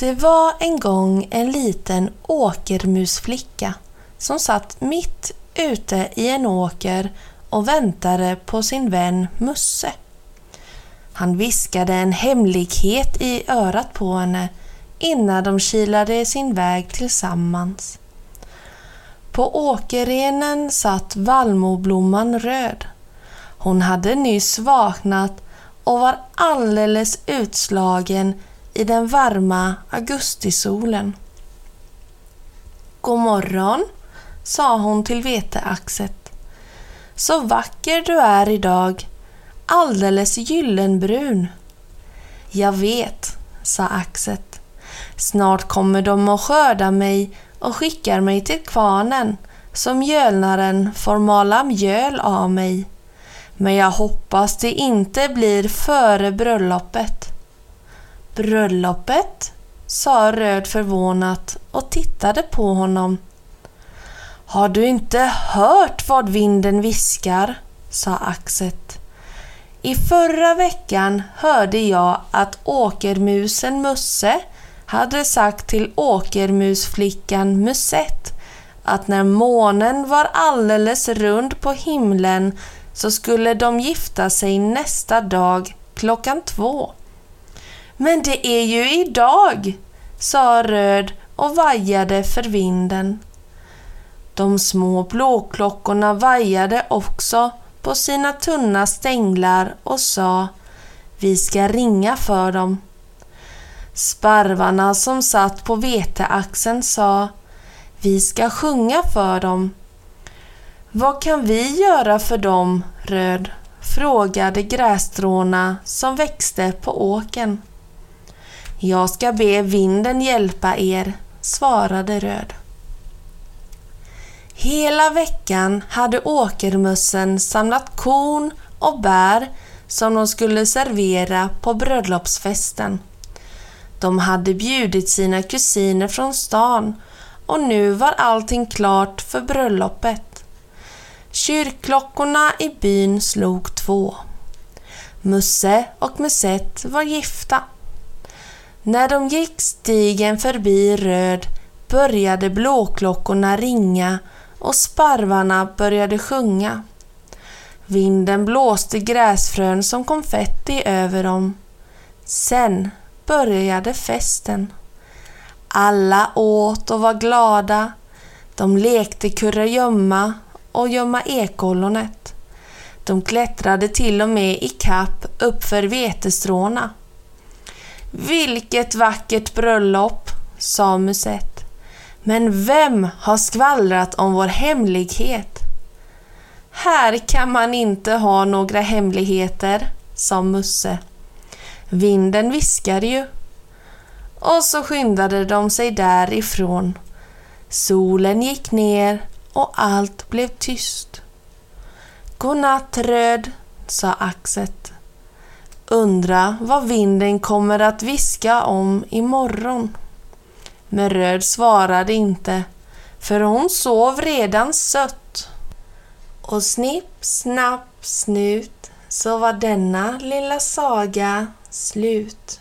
Det var en gång en liten åkermusflicka som satt mitt ute i en åker och väntade på sin vän Musse. Han viskade en hemlighet i örat på henne innan de kilade sin väg tillsammans. På åkerrenen satt vallmoblomman röd. Hon hade nyss vaknat och var alldeles utslagen i den varma augustisolen. God morgon, sa hon till veteaxet. Så vacker du är idag, alldeles gyllenbrun. Jag vet, sa axet. Snart kommer de att skörda mig och skickar mig till kvarnen så mjölnaren får mala mjöl av mig. Men jag hoppas det inte blir före bröllopet. Bröllopet? sa Röd förvånat och tittade på honom. Har du inte hört vad vinden viskar? sa Axet. I förra veckan hörde jag att åkermusen Musse hade sagt till åkermusflickan Musett att när månen var alldeles rund på himlen så skulle de gifta sig nästa dag klockan två. Men det är ju idag, sa Röd och vajade för vinden. De små blåklockorna vajade också på sina tunna stänglar och sa Vi ska ringa för dem. Sparvarna som satt på veteaxeln sa Vi ska sjunga för dem. Vad kan vi göra för dem, Röd? frågade grässtråna som växte på åken. Jag ska be vinden hjälpa er, svarade Röd. Hela veckan hade åkermössen samlat korn och bär som de skulle servera på bröllopsfesten. De hade bjudit sina kusiner från stan och nu var allting klart för bröllopet. Kyrkklockorna i byn slog två. Musse och Musett var gifta. När de gick stigen förbi Röd började blåklockorna ringa och sparvarna började sjunga. Vinden blåste gräsfrön som konfetti över dem. Sen började festen. Alla åt och var glada. De lekte kurragömma och gömma ekollonet. De klättrade till och med i kapp uppför vetestråna. Vilket vackert bröllop, sa Musette. Men vem har skvallrat om vår hemlighet? Här kan man inte ha några hemligheter, sa Musse. Vinden viskar ju. Och så skyndade de sig därifrån. Solen gick ner och allt blev tyst. Godnatt Röd, sa Axet. Undra vad vinden kommer att viska om imorgon. Men Röd svarade inte, för hon sov redan sött. Och snipp, snapp, snut så var denna lilla saga slut.